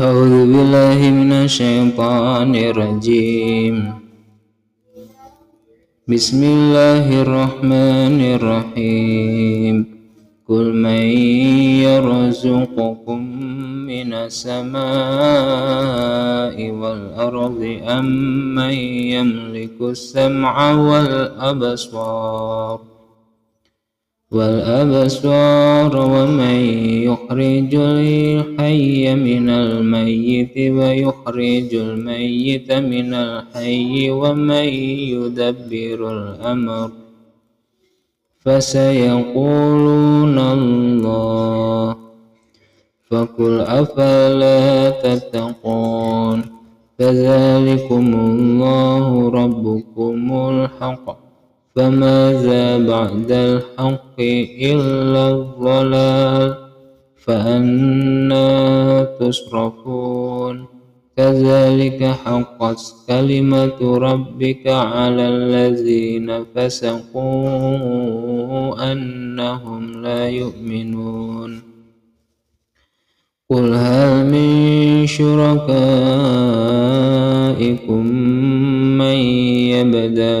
أعوذ بالله من الشيطان الرجيم. بسم الله الرحمن الرحيم. قل من يرزقكم من السماء والأرض أم من يملك السمع والأبصار؟ والأبصار ومن يخرج الحي من الميت ويخرج الميت من الحي ومن يدبر الأمر فسيقولون الله فقل أفلا تتقون فذلكم الله ربكم الحق فماذا بعد الحق إلا الضلال فأنا تصرفون كذلك حقت كلمة ربك على الذين فسقوا أنهم لا يؤمنون. قل هل من شركائكم من يبدأ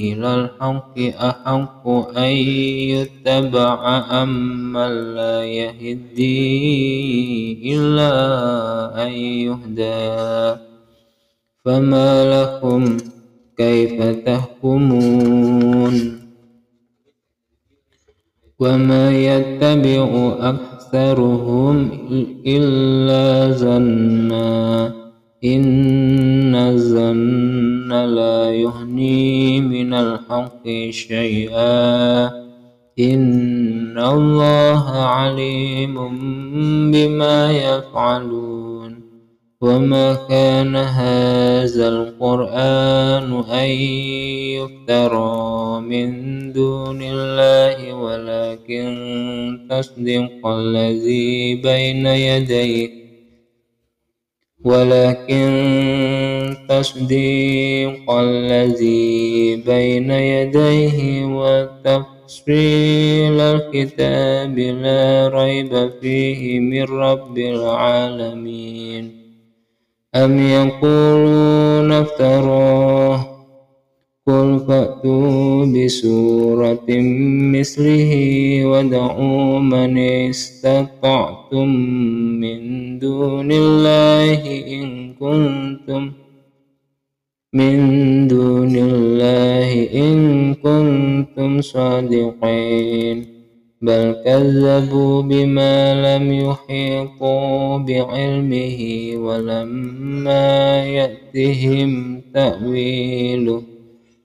إلى الحق أحق أن يتبع أم من لا يهدي إلا أن يهدى. فما لكم كيف تحكمون؟ وما يتبع أكثرهم إلا ظنّا إن الظن لا يغني من الحق شيئا. إن الله عليم بما يفعلون. وما كان هذا القرآن أن يفترى من دون الله ولكن تصدق الذي بين يديه. ولكن تصديق الذي بين يديه وتفصيل الكتاب لا ريب فيه من رب العالمين. أم يقولون افتراه؟ قل فأتوا بسورة مثله ودعوا من استطعتم من دون الله إن كنتم من دون الله إن كنتم صادقين بل كذبوا بما لم يحيطوا بعلمه ولما يأتهم تأويله